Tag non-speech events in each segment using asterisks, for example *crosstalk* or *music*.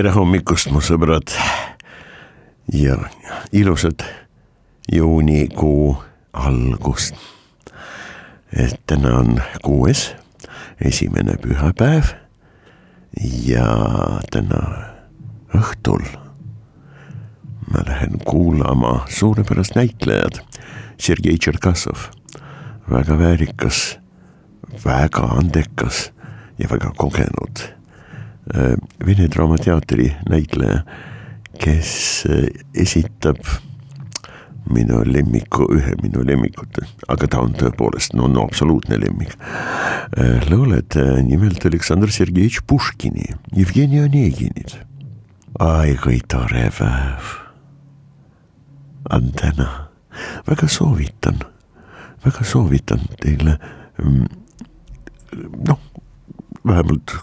tere hommikust, mu sõbrad. Ja ilusat juunikuu algust. et täna on kuues, esimene pühapäev. Ja täna õhtul ma lähen kuulama suurepärast näitlejad, Sergei Tšerkassov, väga väärikas, väga andekas ja väga kogenud äh, Vene Draamateatri näitleja, kes äh, esitab minu lemmiku, ühe minu lemmikut, aga ta on tõepoolest no, no absoluutne lemmik. Äh, lauletaja nimelt Aleksandr Sergejevitš Puškini, Jevgeni Oneginit. ai kui tore päev on täna, väga soovitan, väga soovitan teile mm, noh, vähemalt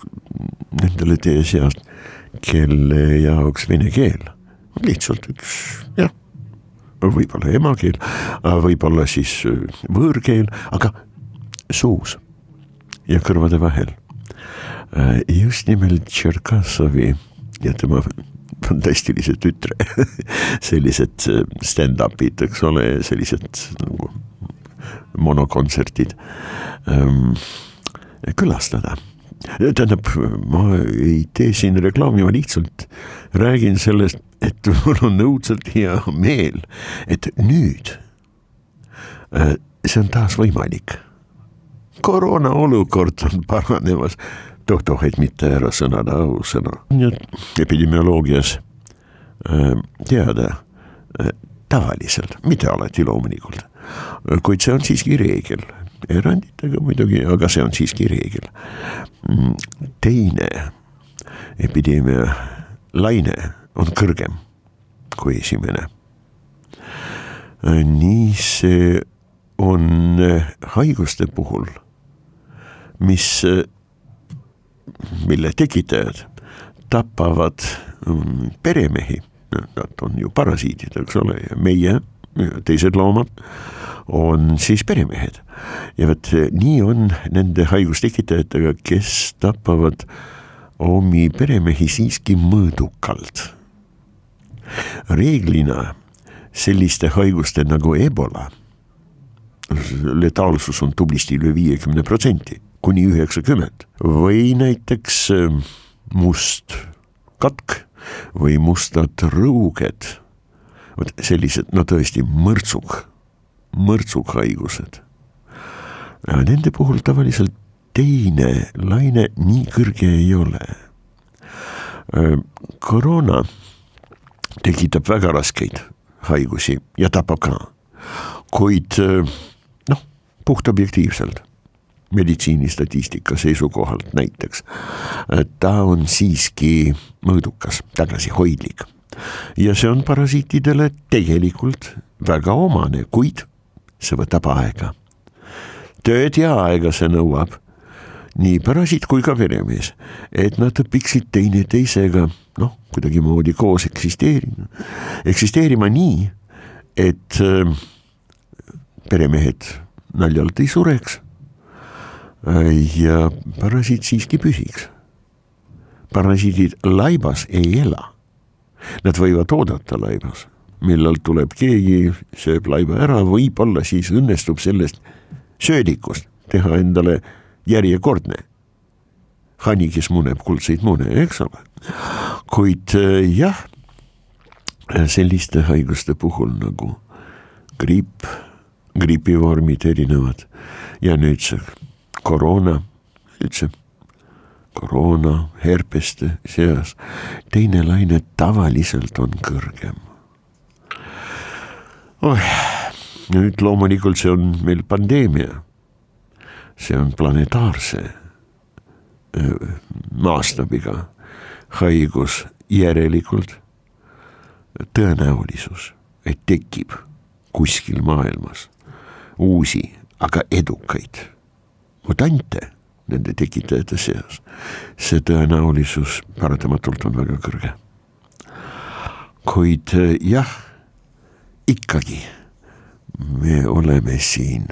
nendele teie seast, kelle jaoks vene keel on lihtsalt üks jah, võib-olla emakeel, võib-olla siis võõrkeel, aga suus ja kõrvade vahel. just nimelt Tšerkassovi ja tema fantastilise tütre *laughs* sellised stand-up'id, eks ole, sellised nagu monokontserdid ähm, külastada tähendab, ma ei tee siin reklaami, ma lihtsalt räägin sellest, et *laughs* mul on õudselt hea meel, et nüüd äh, see on taas võimalik. koroona olukord on paranemas, toh-toh, et mitte ära sõnada ausõna, nii et epidemioloogias äh, teada äh, tavaliselt, mitte alati loomulikult, kuid see on siiski reegel eranditega muidugi, aga see on siiski reegel. teine epideemia laine on kõrgem kui esimene. nii see on haiguste puhul, mis, mille tekitajad tapavad peremehi, nad on ju parasiidid, eks ole, ja meie, teised loomad on siis peremehed. ja vot nii on nende haigustekitajatega, kes tapavad omi peremehi siiski mõõdukalt. reeglina selliste haiguste nagu ebola, letaalsus on tublisti üle viiekümne protsendi, kuni üheksakümmend või näiteks äh, must katk või mustad rõuged. Vot sellised, no tõesti mõrtsuk mõrtsukhaigused. Nende puhul tavaliselt teine laine nii kõrge ei ole. koroona tekitab väga raskeid haigusi ja tapab ka, kuid noh, puhtobjektiivselt meditsiinistatistika seisukohalt näiteks, ta on siiski mõõdukas, tagasihoidlik. Ja see on parasiitidele tegelikult väga omane, kuid see võtab aega. tööd ja aega see nõuab, nii parasiit kui ka peremees, et nad õpiksid teineteisega noh, kuidagimoodi koos eksisteerima, eksisteerima nii, et äh, peremehed naljalt ei sureks äh, ja parasiit siiski püsiks. parasiidid laibas ei ela, nad võivad oodata laibas millal tuleb keegi, sööb laiba ära, võib-olla siis õnnestub sellest söödikust teha endale järjekordne. Hani, kes muneb kuldseid mune, eks ole. kuid äh, jah, selliste haiguste puhul nagu gripp, gripivormid erinevad. Ja nüüd see koroona, üldse koroona, herpeste seas, teine laine tavaliselt on kõrgem. oih, nüüd loomulikult see on meil pandeemia. see on planetaarse maastabiga haigus, järelikult tõenäolisus, et tekib kuskil maailmas uusi, aga edukaid mutante nende tekitajate seas, see tõenäolisus paratamatult on väga kõrge. kuid jah, ikkagi me oleme siin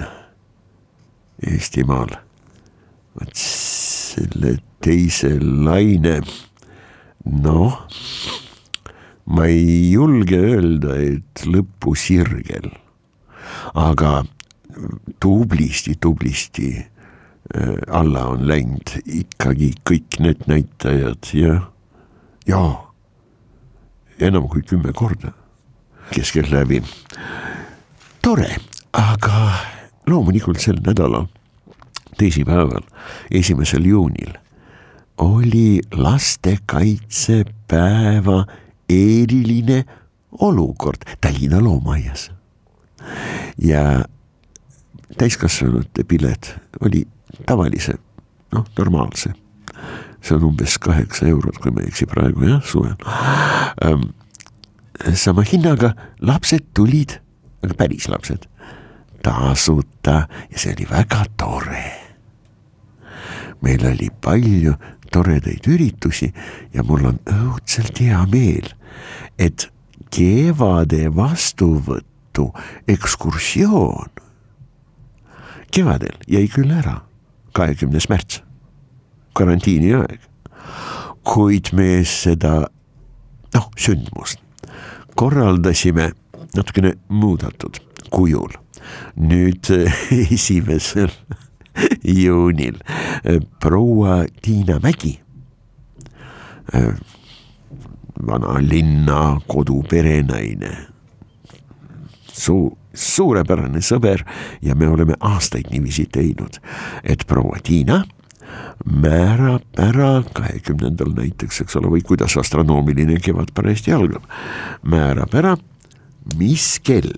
Eestimaal, vot selle teise laine, noh, ma ei julge öelda, et lõpusirgel, aga tublisti, tublisti alla on läinud ikkagi kõik need näitajad ja, ja enam kui kümme korda keskeltläbi. tore, aga loomulikult sel nädalal, teisipäeval, esimesel juunil oli lastekaitsepäeva eriline olukord Tallinna loomaaias ja täiskasvanute pilet oli tavalise, noh, normaalse. see on umbes kaheksa eurot, kui ma ei eksi praegu jah, suvel ähm,. sama hinnaga lapsed tulid, aga päris lapsed, tasuta ja see oli väga tore. meil oli palju toredaid üritusi ja mul on õudselt hea meel, et kevade vastuvõttu ekskursioon kevadel jäi küll ära, kahekümnes märts, karantiini aeg. kuid me seda noh, sündmust korraldasime natukene muudetud kujul. nüüd *laughs* esimesel *laughs* juunil proua Tiina Mägi, vana linna koduperenaine, suu suurepärane sõber ja me oleme aastaid niiviisi teinud, et proua Tiina määrab ära kahekümnendal näiteks, eks ole, või kuidas astronoomiline kevad parajasti algab, määrab ära, mis kell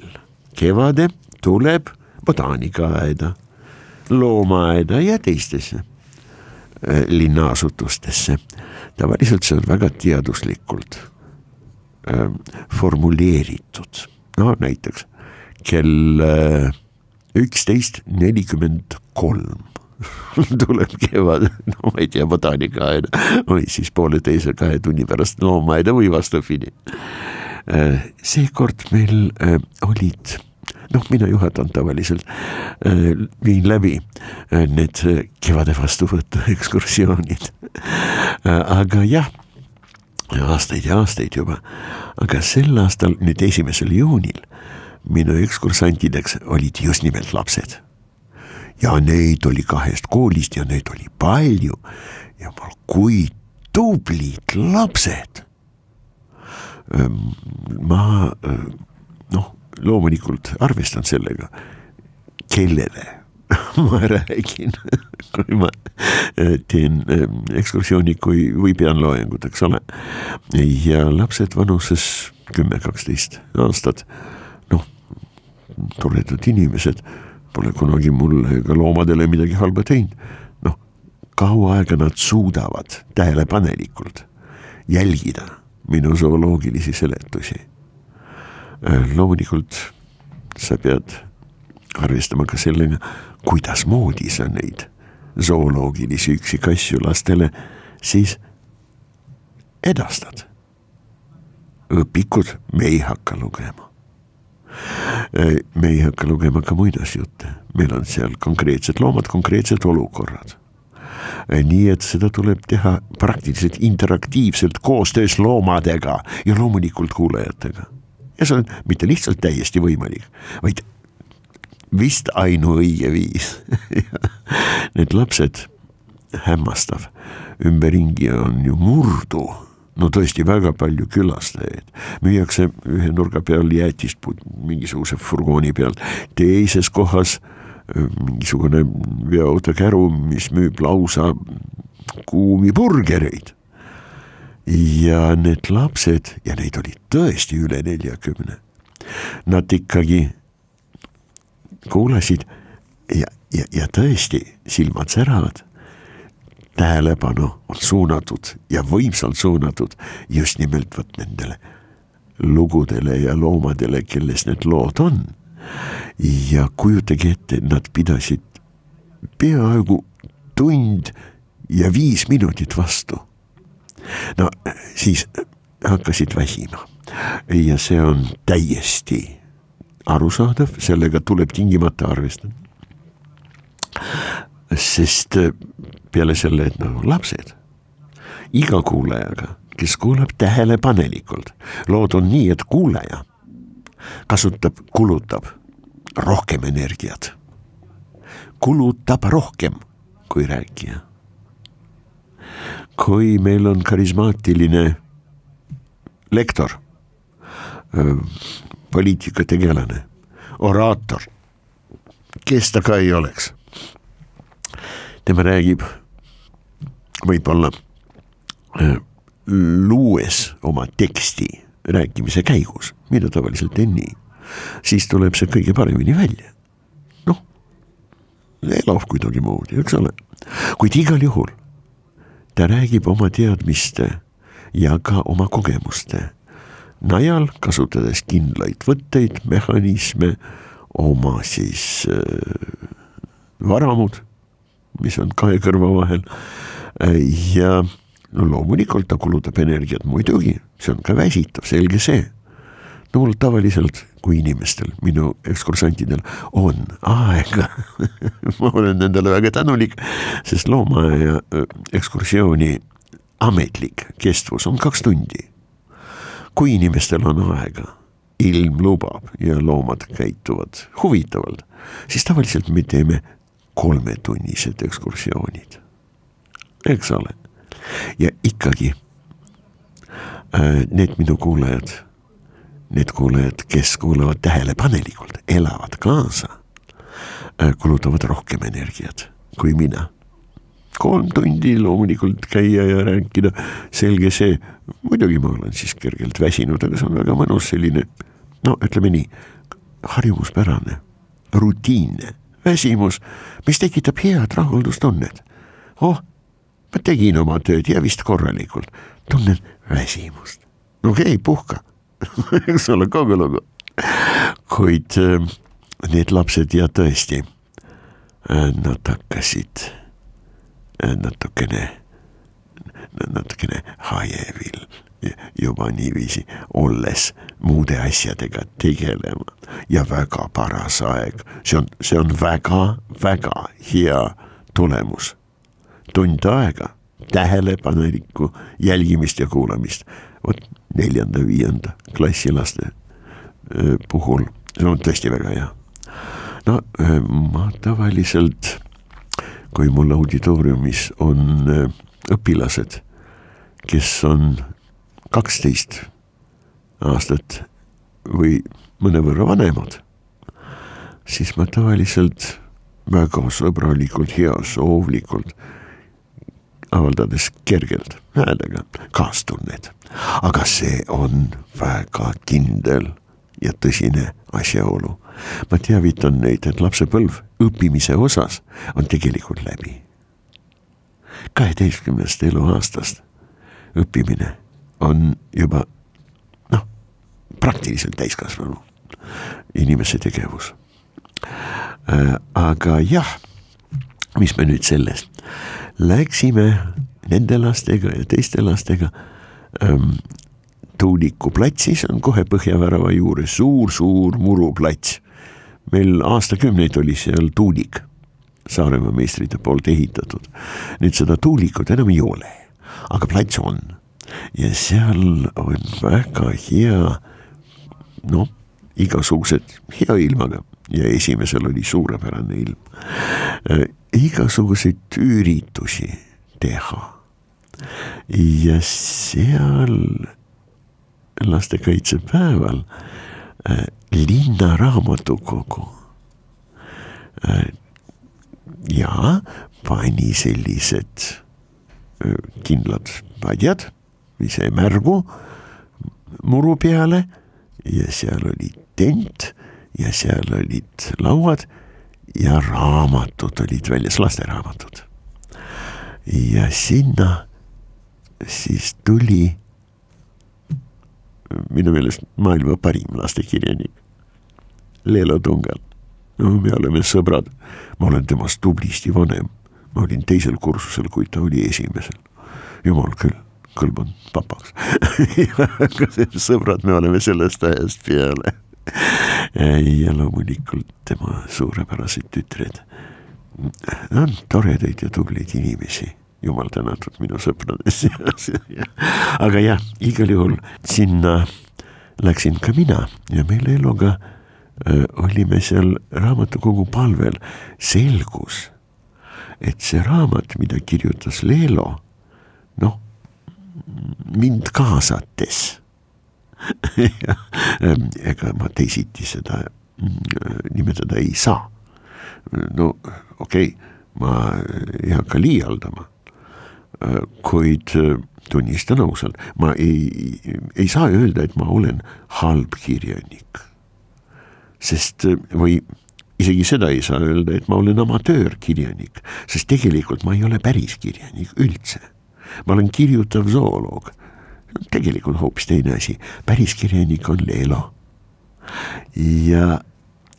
kevade tuleb botaanikaaeda, loomaaeda ja teistesse äh, linnaasutustesse. tavaliselt see on väga teaduslikult äh, formuleeritud, no näiteks kell äh, üksteist nelikümmend kolm *laughs* tuleb kevad, no ma ei tea, botaanikaaeda või siis pooleteise kahe tunni pärast loomaaeda või vastupidi. Äh, seekord meil äh, olid noh, mina juhatan tavaliselt, viin läbi need kevade vastuvõtu *laughs* ekskursioonid. aga jah, aastaid ja aastaid juba, aga sel aastal nüüd esimesel juunil minu ekskursantideks olid just nimelt lapsed. ja neid oli kahest koolist ja neid oli palju ja kui tublid lapsed. ma noh, loomulikult arvestan sellega, kellele *laughs* ma räägin, *laughs* kui ma teen ekskursiooni, kui või pean loengut, eks ole. ja lapsed vanuses kümme, kaksteist aastat toredad inimesed, pole kunagi mulle ega loomadele midagi halba teinud. noh, kaua aega nad suudavad tähelepanelikult jälgida minu zooloogilisi seletusi. Äh, loomulikult sa pead arvestama ka sellega, kuidasmoodi sa neid zooloogilisi üksikasju lastele siis edastad. õpikud me ei hakka lugema me ei hakka lugema ka muinasjutte, meil on seal konkreetsed loomad, konkreetsed olukorrad. Nii et seda tuleb teha praktiliselt interaktiivselt koostöös loomadega ja loomulikult kuulajatega. ja see on mitte lihtsalt täiesti võimalik, vaid vist ainuõige viis *laughs* Need lapsed, hämmastav, ümberringi on ju murdu no tõesti väga palju külastajaid, müüakse ühe nurga peal jäätispuud mingisuguse furgooni peal, teises kohas mingisugune veoautokäru, mis müüb lausa kuumi burgereid. ja need lapsed ja neid oli tõesti üle neljakümne, nad ikkagi kuulasid ja, ja, ja tõesti silmad säravad tähelepanu on suunatud ja võimsalt suunatud just nimelt vot nendele lugudele ja loomadele, kelles need lood on. ja kujutage ette, nad pidasid peaaegu tund ja viis minutit vastu. no siis hakkasid väsima ja see on täiesti arusaadav, sellega tuleb tingimata arvestada. sest peale selle, et nagu lapsed, iga kuulajaga, kes kuulab tähelepanelikult, lood on nii, et kuulaja kasutab, kulutab rohkem energiat, kulutab rohkem kui rääkija. kui meil on karismaatiline lektor, poliitikategelane, oraator, kes ta ka ei oleks tema räägib võib-olla äh, luues oma teksti rääkimise käigus, mida tavaliselt teen nii, siis tuleb see kõige paremini välja. noh, elab kuidagimoodi, eks ole, kuid igal juhul ta räägib oma teadmiste ja ka oma kogemuste najal, kasutades kindlaid võtteid, mehhanisme, oma siis äh, varamud mis on kahe kõrva vahel. ja no loomulikult ta kulutab energiat muidugi, see on ka väsitav, selge see. no mul tavaliselt, kui inimestel, minu ekskursantidel on aega *laughs* ma olen nendele väga tänulik, sest loomaaia ekskursiooni ametlik kestvus on kaks tundi. kui inimestel on aega, ilm lubab ja loomad käituvad huvitavalt, siis tavaliselt me teeme kolmetunnised ekskursioonid, eks ole. ja ikkagi äh, need minu kuulajad, need kuulajad, kes kuulavad tähelepanelikult, elavad kaasa, äh, kulutavad rohkem energiat kui mina. Kolm tundi loomulikult käia ja rääkida, selge see, muidugi ma olen siis kergelt väsinud, aga see on väga mõnus selline no ütleme nii, harjumuspärane, rutiinne väsimus, mis tekitab head rahuldustunnet. oh, ma tegin oma tööd ja vist korralikult, tunnen väsimust. okei okay,, puhka *laughs* eks ole, kogu lugu. kuid äh, need lapsed ja tõesti, äh, nad hakkasid äh, natukene, natukene hajevil juba niiviisi olles muude asjadega tegelema ja väga paras aeg, see on, see on väga-väga hea tulemus. tund aega tähelepanelikku jälgimist ja kuulamist, vot neljanda-viienda klassi laste puhul, see on tõesti väga hea. no ma tavaliselt, kui mul auditooriumis on õpilased, kes on kaksteist aastat või mõnevõrra vanemad, siis ma tavaliselt väga sõbralikult, heasoovlikult, avaldades kergelt häälega kaastunnet. aga see on väga kindel ja tõsine asjaolu. ma teavitan neid, et lapsepõlv õppimise osas on tegelikult läbi. kaheteistkümnest eluaastast õppimine on juba noh, praktiliselt täiskasvanu inimese tegevus. Äh, aga jah, mis me nüüd sellest, läksime nende lastega ja teiste lastega ähm, Tuuliku platsis on kohe Põhjavärava juures suur-suur muruplats. meil aastakümneid oli seal tuulik Saaremaa meistrite poolt ehitatud. nüüd seda tuulikut enam ei ole, aga plats on ja seal on väga hea, noh, igasugused hea ilmaga ja esimesel oli suurepärane ilm äh,. igasuguseid üritusi teha ja seal lastekaitsepäeval äh, linnaraamatukogu äh, ja pani sellised äh, kindlad padjad, ise märgu muru peale ja seal oli tent ja seal olid lauad ja raamatud olid väljas, lasteraamatud. ja sinna siis tuli minu meelest maailma parim lastekirjanik, Leelo Tungal. no me oleme sõbrad, ma olen temast tublisti vanem, ma olin teisel kursusel, kui ta oli esimesel. jumal küll, kõlban papaks *laughs* sõbrad me oleme sellest ajast peale. Ja loomulikult tema suurepärased tütred. on toredaid ja tubliid inimesi. Jumal tänatud minu sõprade seas. *laughs* Aga jah, igal juhul sinna läksin ka mina. Ja me Leeloga äh, olime seal raamatukogu palvel, selgus, et see raamat, mida kirjutas Leelo, noh, mind kaasates ega ma teisiti seda mm, nimetada ei saa. no okei okay,, ma ei hakka liialdama Äh, kuid äh, tunnistan ausalt, ma ei, ei saa öelda, et ma olen halb kirjanik. sest äh, või isegi seda ei saa öelda, et ma olen amatöörkirjanik, sest tegelikult ma ei ole päris kirjanik üldse. Ma olen kirjutav zooloog, tegelikult hoopis teine asi, päris kirjanik on Leelo. ja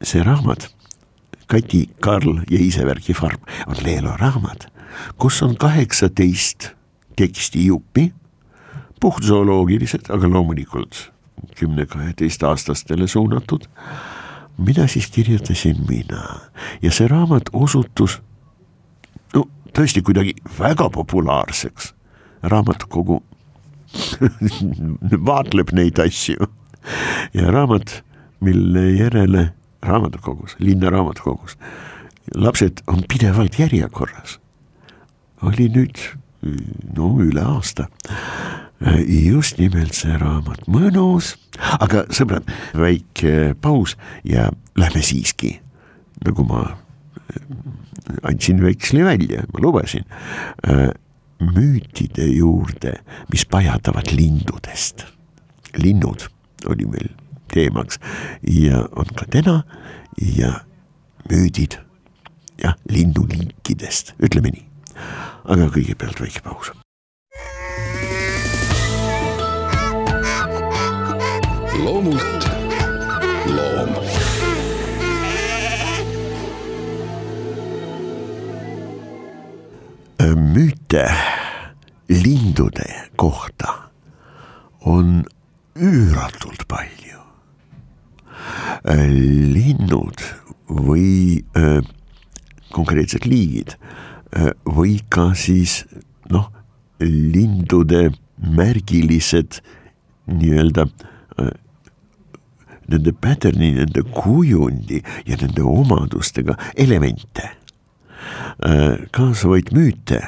see raamat, Kati, Karl ja isevärki farm on Leelo raamat kus on kaheksateist tekstijuppi, puhtzooloogilised, aga loomulikult kümne-kaheteistaastastele suunatud, mida siis kirjutasin mina? Ja see raamat osutus no tõesti kuidagi väga populaarseks, raamatukogu *laughs* vaatleb neid asju. Ja raamat, mille järele raamatukogus, linna raamatukogus, lapsed on pidevalt järjekorras. Oli nüüd no üle aasta. just nimelt see raamat, mõnus, aga sõbrad, väike paus ja lähme siiski, nagu ma andsin veksli välja, ma lubasin, müütide juurde, mis pajatavad lindudest. linnud oli meil teemaks ja on ka täna ja müüdid jah, linnuliikidest, ütleme nii aga kõigepealt väike paus. loomult loom. müüte lindude kohta on üüratult palju. linnud või äh, konkreetsed liigid või ka siis noh, lindude märgilised nii-öelda nende pattern'i, nende kujundi ja nende omadustega elemente. Kaasavaid müüte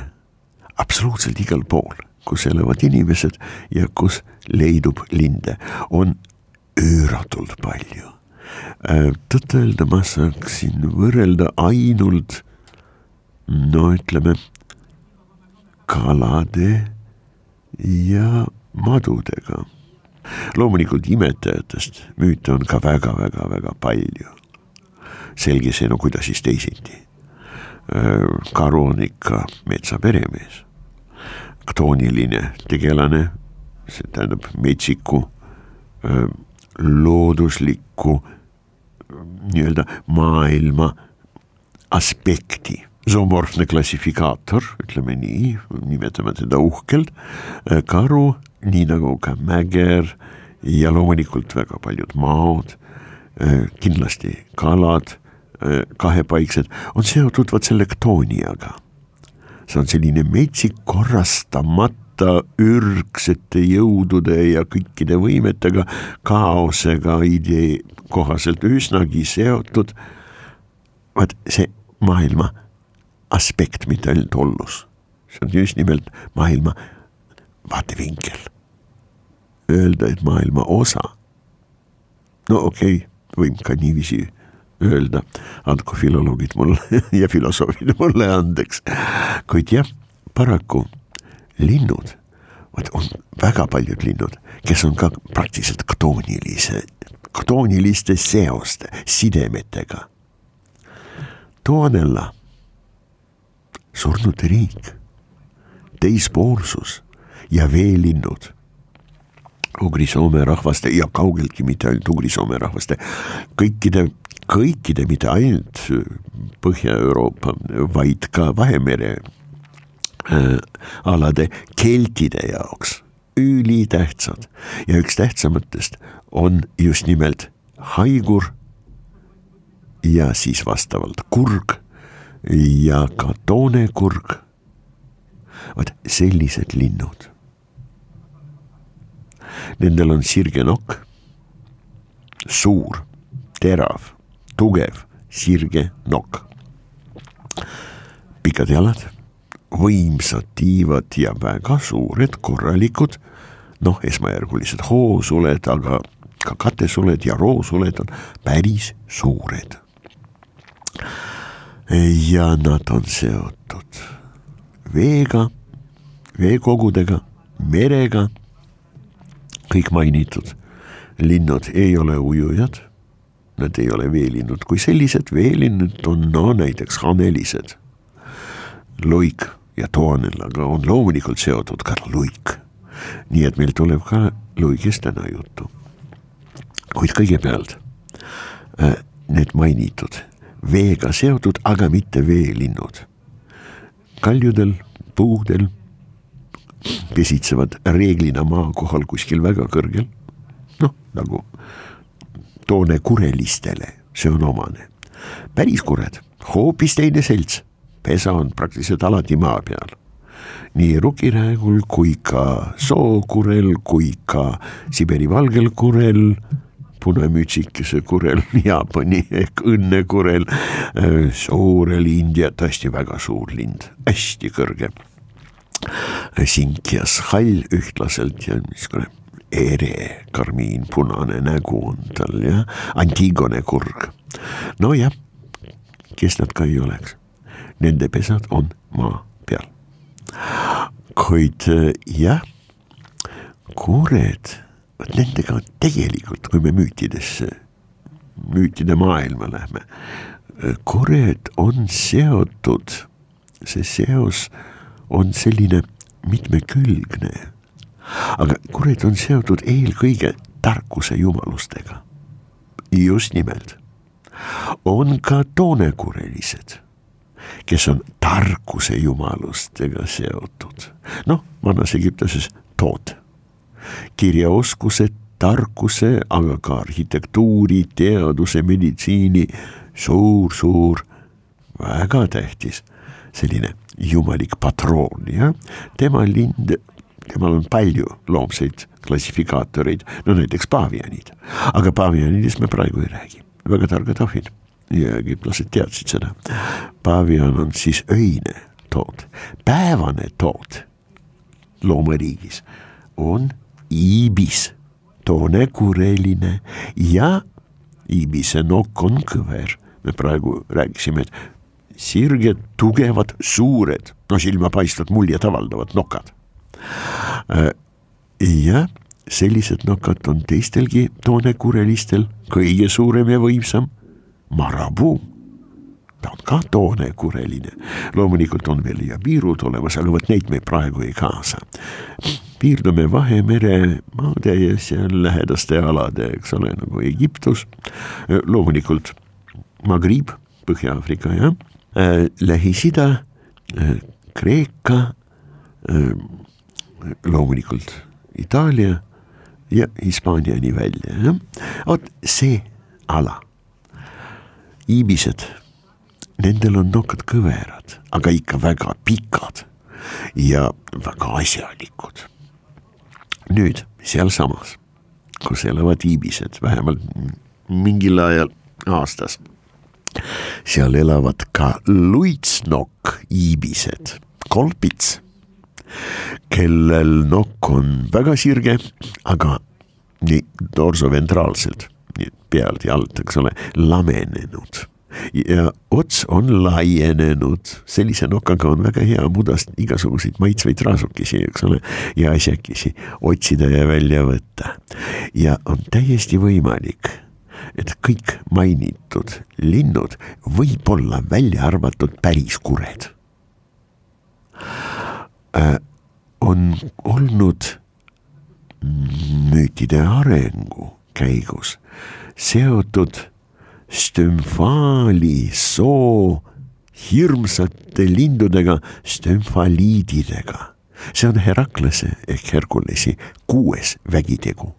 absoluutselt igal pool, kus elavad inimesed ja kus leidub linde, on üüratult palju. tõtt-öelda ma saaksin võrrelda ainult no ütleme kalade ja madudega. loomulikult imetajatest müüte on ka väga-väga-väga palju. selge see, no kuidas siis teisiti. Äh, karu on ikka metsaperemees, ktooniline tegelane, see tähendab metsiku, äh, looduslikku nii-öelda maailma aspekti. Zoomorfne klassifikaator, ütleme nii, nimetame teda uhkelt, karu, nii nagu ka mäger ja loomulikult väga paljud maod, kindlasti kalad, kahepaiksed, on seotud vot selle ktooniaga. see on selline metsik korrastamata ürgsete jõudude ja kõikide võimetega, kaosega idee kohaselt üsnagi seotud. vaat see maailma aspekt, mitte ainult ollus. see on just nimelt maailma vaatevinkel. Öelda, et maailma osa. no okei okay,, võin ka niiviisi öelda, andku filoloogid mulle *laughs* ja filosoofid mulle andeks. kuid jah, paraku linnud, vot on väga paljud linnud, kes on ka praktiliselt katoonilise, katooniliste seoste, sidemetega. Tuonella, surnud riik, teispoolsus ja veelinnud Ugri-Soome rahvaste ja kaugeltki mitte ainult Ugri-Soome rahvaste, kõikide kõikide, mitte ainult Põhja-Euroopa, vaid ka Vahemere äh, alade keltide jaoks ülitähtsad ja üks tähtsamatest on just nimelt haigur ja siis vastavalt kurg ja ka toonekurg. vot sellised linnud. Nendel on sirge nokk, suur, terav tugev, sirge nokk. pikad jalad, võimsad tiivad ja väga suured korralikud, noh, esmajärgulised hoosuled, aga ka katesuled ja roosuled on päris suured. ja nad on seotud veega, veekogudega, merega. kõik mainitud linnud ei ole ujujad Nad ei ole veelinnud kui sellised, veelinnud on no näiteks hanelised. luik ja toonellaga on loomulikult seotud ka luik. nii et meil tuleb ka luigist täna juttu. kuid kõigepealt äh, need mainitud veega seotud, aga mitte veelinnud. kaljudel, puudel pesitsevad reeglina maa kohal kuskil väga kõrgel, noh nagu toone kurelistele, see on omane. päris kured, hoopis teine selts, pesa on praktiliselt alati maa peal. nii rukiräägul kui ka sookurel kui ka Siberi valgel kurel punamütsikese kurel, *laughs* Jaapani ehk õnnekurel, äh, suurel India, tõesti väga suur lind, hästi kõrge. sinkjas hall ühtlaselt ja niisugune ere, karmiinpunane nägu on tal jah, Antigone kurg. nojah, kes nad ka ei oleks, nende pesad on maa peal. kuid jah, kuured, vot nendega on tegelikult, kui me müütidesse, müütide maailma lähme, kured on seotud, see seos on selline mitmekülgne aga kurid on seotud eelkõige tarkuse jumalustega. just nimelt, on ka toonekurelised, kes on tarkuse jumalustega seotud, noh, vanas Egiptuses tood, kirjaoskuse, tarkuse, aga ka arhitektuuri, teaduse, meditsiini suur-suur, väga tähtis selline jumalik patroon, jah, tema lind temal on palju loomseid klassifikaatoreid, no näiteks paavianid, aga paavianidest me praegu ei räägi, väga targad ahvid ja egiptlased teadsid seda. paavian on siis öine tood, päevane tood loomariigis on iibis, toone kureline ja iibise nokk on kõver. me praegu rääkisime, et sirged, tugevad, suured, no silmapaistvad, muljet avaldavad nokad ja sellised nokad on teistelgi toonekurelistel, kõige suurem ja võimsam. Marabuu ta on ka toonekureline, loomulikult on veel ja piirud olemas, aga vot neid me praegu ei kaasa. piirdume Vahemere maade ja seal lähedaste alade, eks ole, nagu Egiptus, loomulikult Magriib, Põhja-Aafrika jah, äh, Lähis-Ida, äh, Kreeka loomulikult Itaalia ja Hispaaniani välja, jah. vot see ala, iibised, nendel on nokad kõverad, aga ikka väga pikad ja väga asjalikud. nüüd sealsamas, kus elavad iibised, vähemalt mingil ajal aastas, seal elavad ka luitsnokk iibised, kolpits kellel nokk on väga sirge, aga nii dorsoventraalselt, nii pealt ja alt, eks ole, lamenenud ja ots on laienenud, sellise nokaga on väga hea mudast igasuguseid maitsvaid raasukesi, eks ole, ja asjakesi otsida ja välja võtta. ja on täiesti võimalik, et kõik mainitud linnud võib olla välja arvatud päris kured äh,. On olnud müütide arengu käigus seotud stümfaali soo hirmsate lindudega, stümfaliididega. see on Heraklase ehk Herkulesi kuues vägitegu.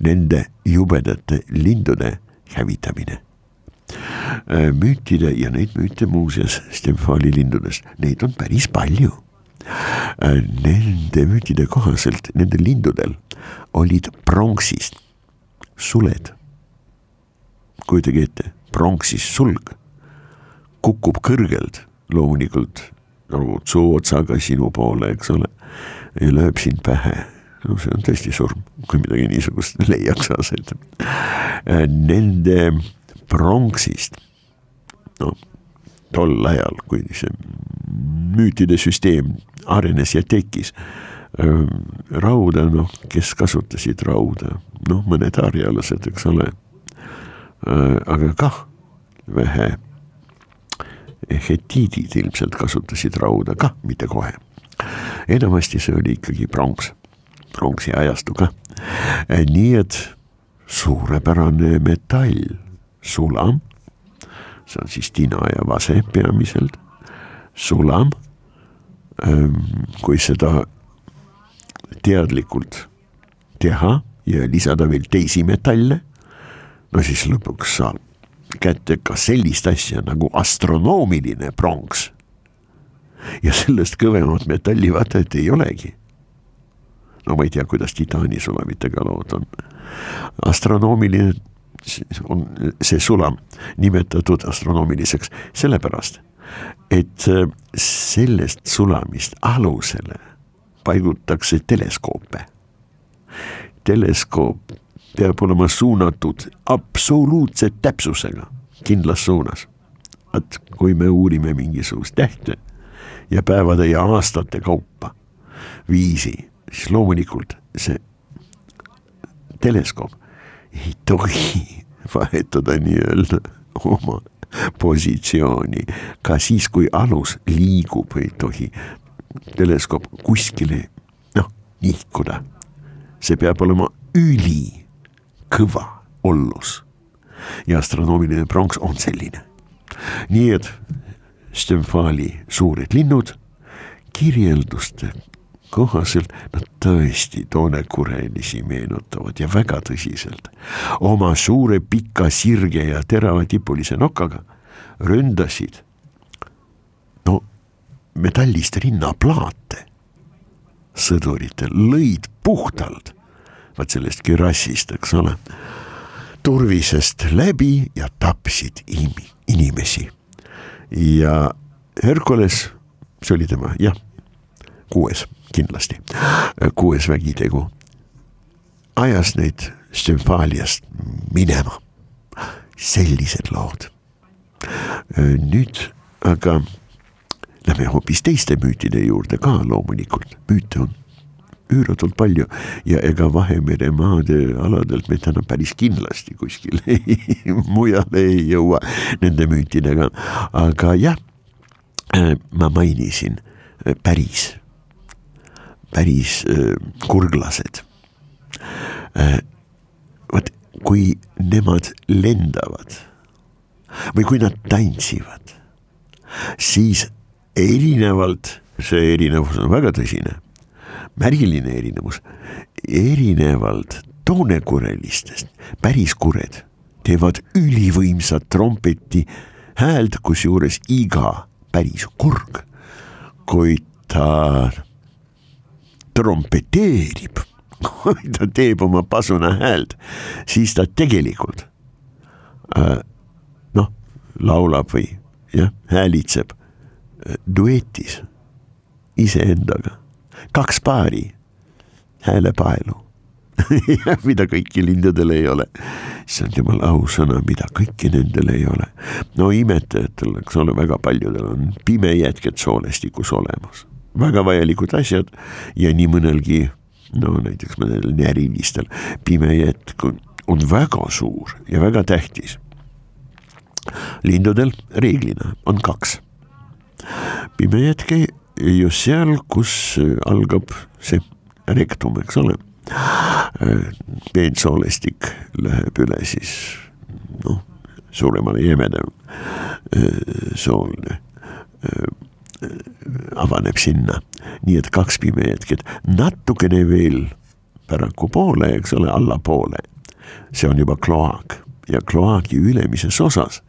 Nende jubedate lindude hävitamine. Äh, müütide ja neid müüte muuseas stümfaali lindudest, neid on päris palju. Äh, nende müütide kohaselt nendel lindudel olid pronksist suled kujutage ette, pronksis sulg kukub kõrgelt, loomulikult nagu suuotsaga sinu poole, eks ole, ja lööb sind pähe. no see on tõesti surm, kui midagi niisugust *laughs* leiaks aset. Nende pronksist, no tol ajal, kui see müütide süsteem arenes ja tekkis. Rauda, noh, kes kasutasid rauda, noh, mõned harjalased, eks ole. Aga kah vähe. Hetiidid ilmselt kasutasid rauda kah, mitte kohe. enamasti see oli ikkagi pronks, pronksi ajastu kah. Äh, nii et suurepärane metall, sulam, see on siis tina ja vase peamiselt, sulam. Ähm, kui seda teadlikult teha ja lisada veel teisi metalle no siis lõpuks saab kätte ka sellist asja nagu astronoomiline pronks. ja sellest kõvemat metallivatet ei olegi. no ma ei tea, kuidas titaani sulamitega lood on. astronoomiline on see sulam nimetatud astronoomiliseks sellepärast, et äh, sellest sulamist alusele paigutakse teleskoope. teleskoop peab olema suunatud absoluutse täpsusega kindlas suunas. et kui me uurime mingisugust tähte ja päevade ja aastate kaupa viisi, siis loomulikult see teleskoop ei tohi *laughs* vahetada nii-öelda oma positsiooni, ka siis, kui alus liigub, ei tohi teleskoop kuskile noh nihkuda. see peab olema üli kõva ollus. ja astronoomiline pronks on selline. nii et Stümfali suured linnud kirjelduste kohaselt nad tõesti toonekurelisi meenutavad ja väga tõsiselt. oma suure pika sirge ja teravatipulise nokaga ründasid no metallist rinnaplaate sõduritel, lõid puhtalt vaat sellest kürassist, eks ole, turvisest läbi ja tapsid imi, inimesi. ja Herkules, see oli tema, jah, kuues kindlasti, kuues vägitegu, ajas neid Stümfaaliast minema. sellised lood. nüüd aga lähme hoopis teiste müütide juurde ka loomulikult, müüte on üüratult palju ja ega Vahemere maade aladelt me täna päris kindlasti kuskile *laughs* mujale ei jõua nende müütidega, aga jah, ma mainisin päris, päris kurglased. vot kui nemad lendavad või kui nad tantsivad, siis erinevalt, see erinevus on väga tõsine märgiline erinevus, erinevalt toonekurelistest, päriskured teevad ülivõimsat trompeti häält, kusjuures iga päriskurg, kui ta trompeteerib, *laughs* kui ta teeb oma pasuna häält, siis ta tegelikult äh, noh, laulab või jah, häälitseb äh, duetis iseendaga kaks paari häälepaelu *laughs* mida kõiki lindudel ei ole. issand jumal, ausõna, mida kõiki nendel ei ole. no imetajatel, eks ole, väga paljudel on pimejätked soolestikus olemas, väga vajalikud asjad ja nii mõnelgi, no näiteks mõnel närilistel pimejätk on väga suur ja väga tähtis. lindudel reeglina on kaks. pimejätk just seal, kus algab see rektum, eks ole peensoolestik läheb üle siis noh, suuremale jämedam soolne avaneb sinna, nii et kaks pimejätket natukene veel paraku poole, eks ole, allapoole. see on juba kloaak. Ja kloaagi ülemises osas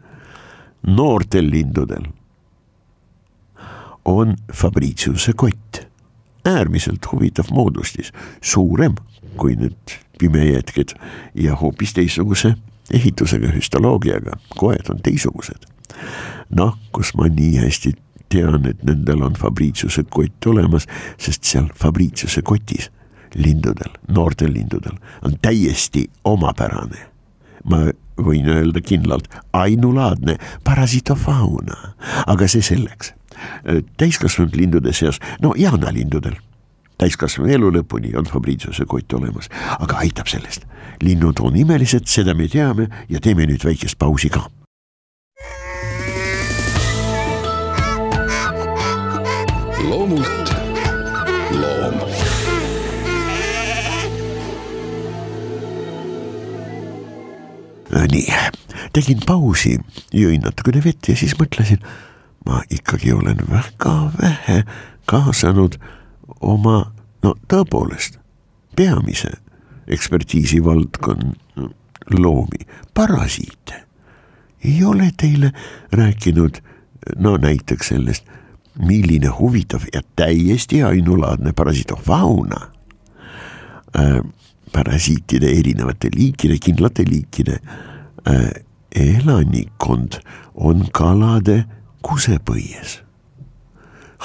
noortel lindudel on Fabriciuse kott. Äärmiselt huvitav moodustis, suurem kui need pimejätked ja hoopis teistsuguse ehitusega, hüstoloogiaga, koed on teistsugused. noh, kus ma nii hästi tean, et nendel on Fabriciuse kott olemas, sest seal Fabriciuse kotis lindudel, noortel lindudel on täiesti omapärane. ma võin öelda kindlalt, ainulaadne parasitofauna, aga see selleks täiskasvanud lindude seas, no jaanalindudel täiskasvanu elu lõpuni on Fabriciuse kott olemas, aga aitab sellest. linnud on imelised, seda me teame ja teeme nüüd väikest pausi ka. Loomult loom nii, tegin pausi, jõin natukene vett ja siis mõtlesin ma ikkagi olen väga vähe kaasanud oma, no tõepoolest, peamise ekspertiisi valdkonna loomi, parasiite. ei ole teile rääkinud, no näiteks sellest, milline huvitav ja täiesti ainulaadne parasitofauna äh,, parasiitide erinevate liikide, kindlate liikide äh, elanikkond on kalade kusepõies.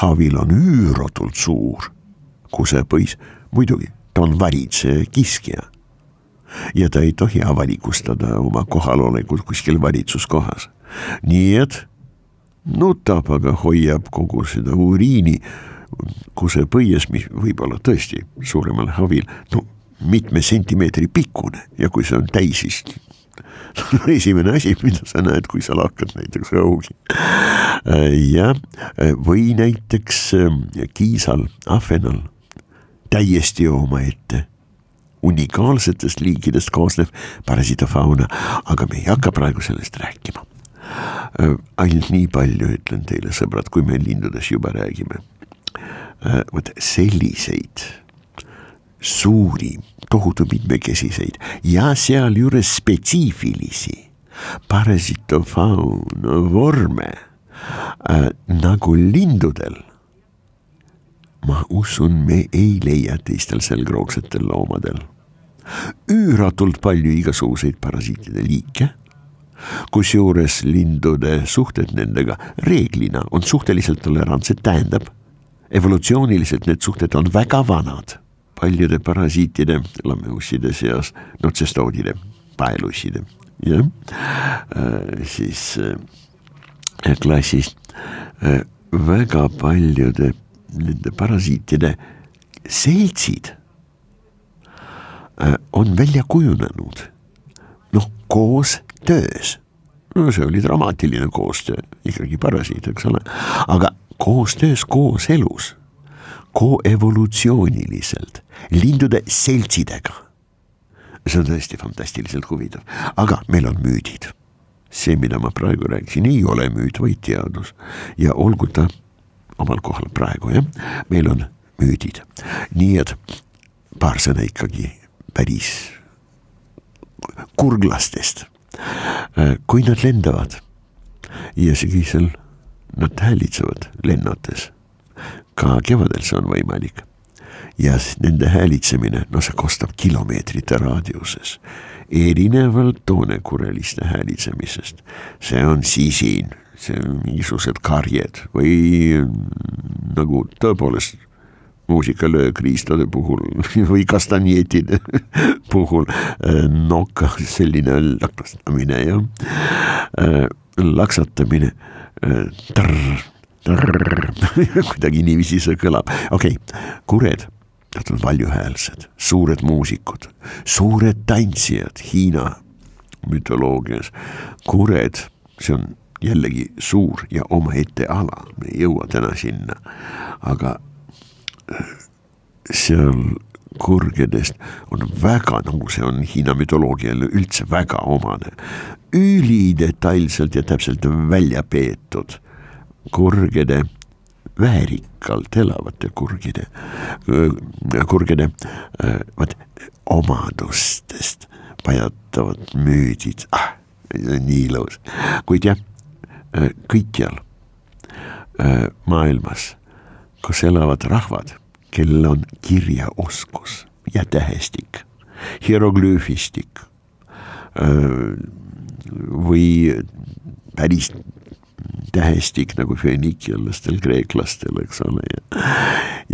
Havil on üüratult suur kusepõis, muidugi ta on varitseja kiskja. ja ta ei tohi avalikustada oma kohalolekut kuskil valitsuskohas. nii et nutab, aga hoiab kogu seda uriini kusepõies, mis võib olla tõesti suuremal havil, no mitme sentimeetri pikkune ja kui see on täis, siis *laughs* esimene asi, mida sa näed, kui sa lahkad näiteks raugi. jah, või näiteks kiisal, ahvenal, täiesti omaette unikaalsetest liikidest koosnev parasitofauna, aga me ei hakka praegu sellest rääkima. Ainult nii palju ütlen teile, sõbrad, kui me lindudest juba räägime. Vot selliseid suuri, tohutu mitmekesiseid ja sealjuures spetsiifilisi parasitofauna vorme nagu lindudel. ma usun, me ei leia teistel selgroogsetel loomadel üüratult palju igasuguseid parasiitide liike kusjuures lindude suhted nendega reeglina on suhteliselt tolerantsed, tähendab evolutsiooniliselt need suhted on väga vanad. Paljude parasiitide, lammeusside seas, notsestoodide, paelusside, jah äh,, siis äh, klassis äh, väga paljude nende parasiitide seltsid äh, on välja kujunenud noh, koostöös no see oli dramaatiline koostöö, ikkagi parasiit, eks ole, aga koostöös, kooselus koevolutsiooniliselt. Lindude seltsidega. see on tõesti fantastiliselt huvitav, aga meil on müüdid. see, mida ma praegu rääkisin, ei ole müüt, vaid teadus. Ja olgu ta omal kohal praegu jah, meil on müüdid, nii et paar sõna ikkagi päris kurglastest. kui nad lendavad ja sügisel nad häälitsevad lennates ka kevadel see on võimalik. ja nende häälitsemine, no see kostab kilomeetrite raadiuses, erinevalt toonekureliste häälitsemisest. see on sisin, see mingisugused karjed või nagu tõepoolest muusikalöökriistade puhul *laughs* või kastanjetide *laughs* puhul noka selline lakastamine ja laksatamine. *laughs* kuidagi niiviisi see kõlab, okei okay., kured, nad on valjuhäälsed, suured muusikud, suured tantsijad Hiina mütoloogias. kured, see on jällegi suur ja omaette ala, me ei jõua täna sinna, aga seal kurgedest on väga, nagu see on Hiina mütoloogiale üldse väga omane, ülidetailselt ja täpselt välja peetud kurgede väärikalt elavate kurgide, kurgede vaat omadustest pajatavad müüdid, ah, nii ilus, kuid jah, kõikjal maailmas, kus elavad rahvad kellel on kirjaoskus ja tähestik, hieroglüüfistik või päris tähestik nagu föönikialastel, kreeklastel, eks ole, ja,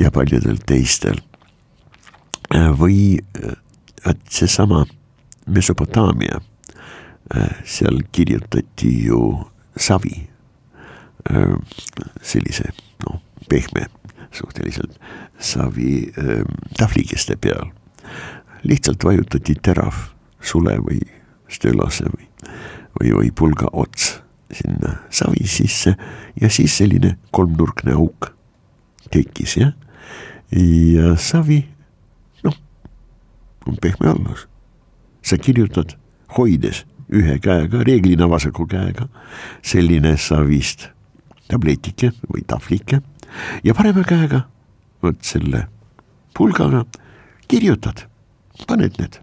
ja paljudel teistel. või et seesama Mesopotaamia, seal kirjutati ju savi, sellise pehme suhteliselt savi äh, tahvlikeste peal. lihtsalt vajutati terav sule või stölose või, või, või pulga ots sinna savi sisse ja siis selline kolmnurkne auk tekkis jah. ja savi, noh, on pehme allus. sa kirjutad hoides ühe käega, reeglina vasaku käega, selline savist tabletike või tahvlike ja parema käega. Vot selle pulgaga. Kirjutad, paned need.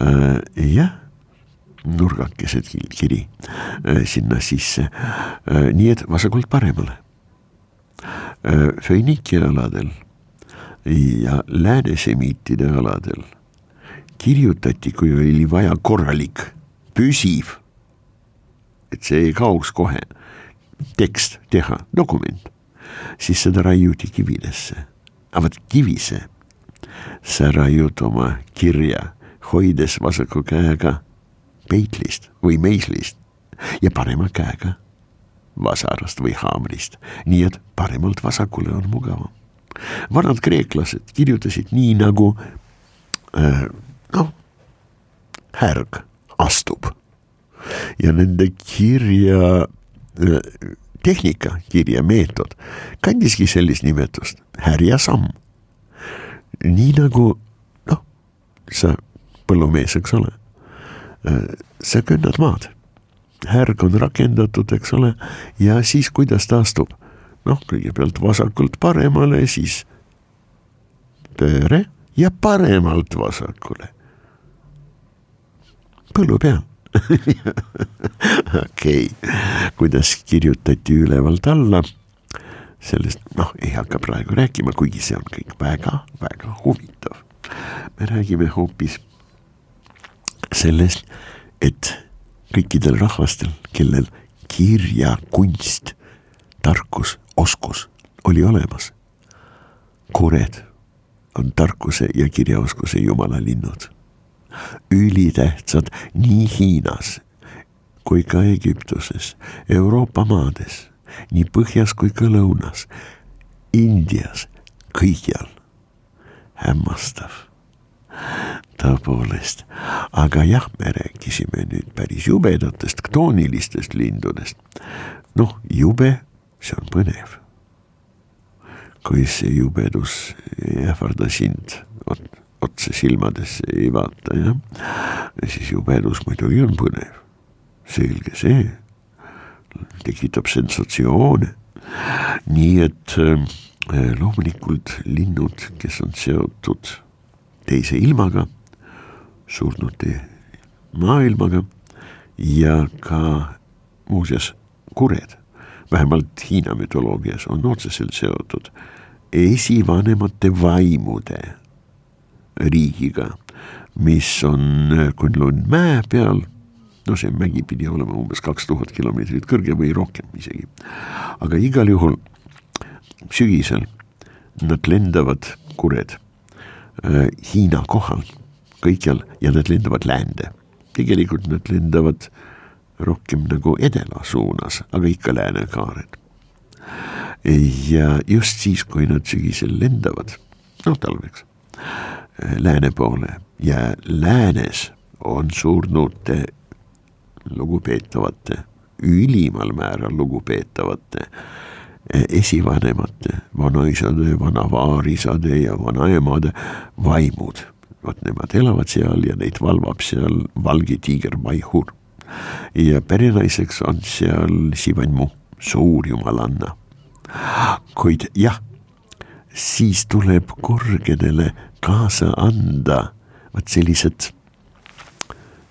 Äh, jah, nurgakesed kiri äh, sinna sisse. Äh,, nii et vasakult paremale. Äh,. Föiniki aladel ja läänesemiitide aladel kirjutati, kui oli vaja korralik, püsiv, et see ei kaoks kohe, tekst teha, dokument siis seda raiuti kividesse. aga vot kivise sa raiud oma kirja, hoides vasaku käega peitlist või meislist ja parema käega vasarast või haamrist, nii et paremalt vasakule on mugavam. vanad kreeklased kirjutasid nii nagu äh, noh, härg astub ja nende kirja äh, tehnika, kirjameetod kandiski sellist nimetust, härjasamm. nii nagu noh, sa põllumees, eks ole, sa künnad maad, härg on rakendatud, eks ole, ja siis kuidas ta astub, noh, kõigepealt vasakult paremale, siis pööre ja paremalt vasakule. põllu peal *laughs* okei okay., kuidas kirjutati ülevalt alla, sellest noh, ei hakka praegu rääkima, kuigi see on kõik väga-väga huvitav. me räägime hoopis sellest, et kõikidel rahvastel, kellel kirjakunst, tarkus, oskus oli olemas, kured on tarkuse ja kirjaoskuse jumalalinnud ülitähtsad nii Hiinas kui ka Egiptuses, Euroopa maades, nii põhjas kui ka lõunas, Indias, kõikjal. hämmastav, tõepoolest, aga jah, me rääkisime nüüd päris jubedatest ktoonilistest lindudest. noh, jube, see on põnev. kui see jubedus ei ähvarda sind, vot otse silmadesse ei vaata jah, siis jubedus muidugi on põnev, selge see, tekitab sensatsioone. nii et äh, loomulikult linnud, kes on seotud teise ilmaga, surnute maailmaga ja ka muuseas kured, vähemalt Hiina mütoloogias on otseselt seotud esivanemate vaimude riigiga, mis on Kunlun mäe peal. no see mägi pidi olema umbes kaks tuhat kilomeetrit kõrge või rohkem isegi. aga igal juhul sügisel nad lendavad, kured, Hiina kohal, kõikjal ja nad lendavad läände. tegelikult nad lendavad rohkem nagu edela suunas, aga ikka läänekaared. ja just siis, kui nad sügisel lendavad, noh talveks, lääne poole ja läänes on surnud lugupeetavate, ülimal määral lugupeetavate esivanemate, vanaisade, vanavaarisade ja vanaemade vaimud. vot nemad elavad seal ja neid valvab seal valge tiiger Maihur. ja perenaiseks on seal Sivanmu, suur jumalanna. kuid jah, siis tuleb korgedele kaasa anda vot sellised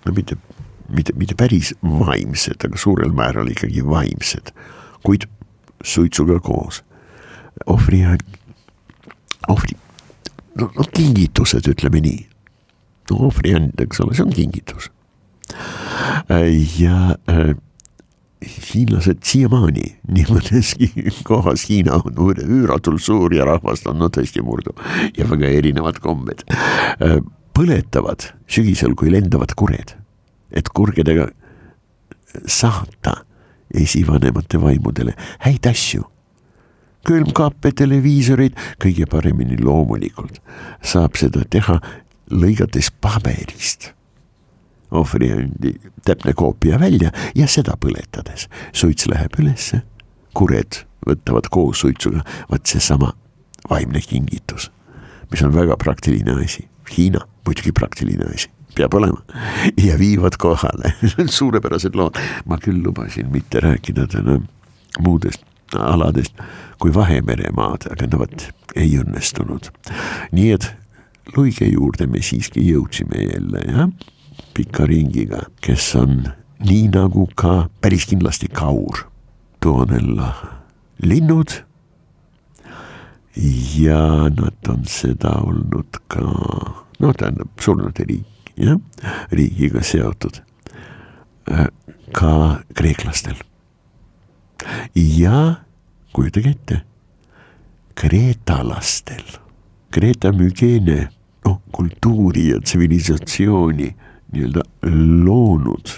no mitte, mitte, mitte päris vaimsed, aga suurel määral ikkagi vaimsed, kuid suitsuga koos. ohvri, ohvri, no, no kingitused, ütleme nii. no ohvriand, eks ole, see on kingitus. ja äh, hiinlased siiamaani nii mõneski kohas Hiina on üüratult suur ja rahvast on no tõesti murdu ja väga erinevad kombed. Äh, põletavad sügisel, kui lendavad kured, et kurgedega saata esivanemate vaimudele häid asju. külmkappe, televiisoreid, kõige paremini loomulikult saab seda teha lõigates paberist ohvriandi täpne koopia välja ja seda põletades. suits läheb ülesse, kured võtavad koos suitsuga, vot seesama vaimne kingitus, mis on väga praktiline asi. Hiina muidugi praktiline asi peab olema ja viivad kohale *laughs* suurepärased lood. ma küll lubasin mitte rääkida täna muudest aladest kui Vahemeremaad, aga no vot ei õnnestunud. nii et Luige juurde me siiski jõudsime jälle jah, pika ringiga, kes on nii nagu ka päris kindlasti Kaur, Toonella linnud. Ja nad on seda olnud ka, no tähendab surnud riik jah, riigiga seotud äh, ka kreeklastel. ja kujutage ette, kreetalastel, Kreeta mügeene, noh kultuuri ja tsivilisatsiooni nii-öelda loonud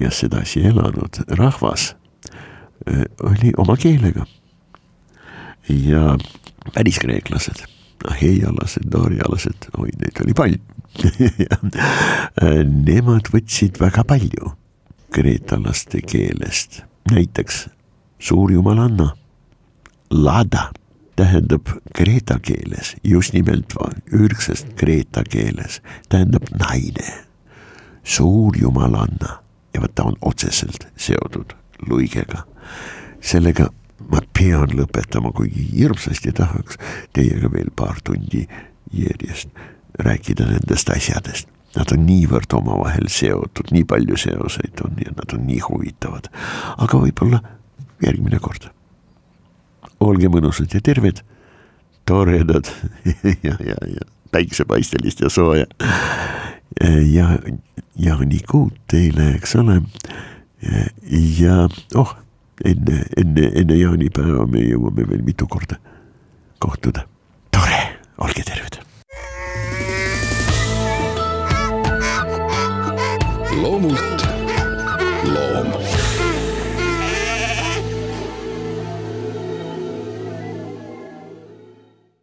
ja sedasi elanud rahvas äh, oli oma keelega. ja päriskreeklased, aheialased, doorialased, oi neid oli palju *laughs* Nemad võtsid väga palju kreetalaste keelest, näiteks suurjumalanna, lada tähendab kreeta keeles, just nimelt ürgsest kreeta keeles, tähendab naine, suurjumalanna ja vot ta on otseselt seotud luigega. sellega ma pean lõpetama, kuigi hirmsasti tahaks teiega veel paar tundi järjest rääkida nendest asjadest. Nad on niivõrd omavahel seotud, nii palju seoseid on ja nad on nii huvitavad. aga võib-olla järgmine kord. Olge mõnusad ja terved, toredad. *laughs* Ja, ja, ja. Päiksepaistelist ja sooja. ja jaanikuud teile, eks ole. ja oh, enne, enne, enne jaanipäeva me jõuame veel mitu korda kohtuda. tore, olge terved. Loomult. Loom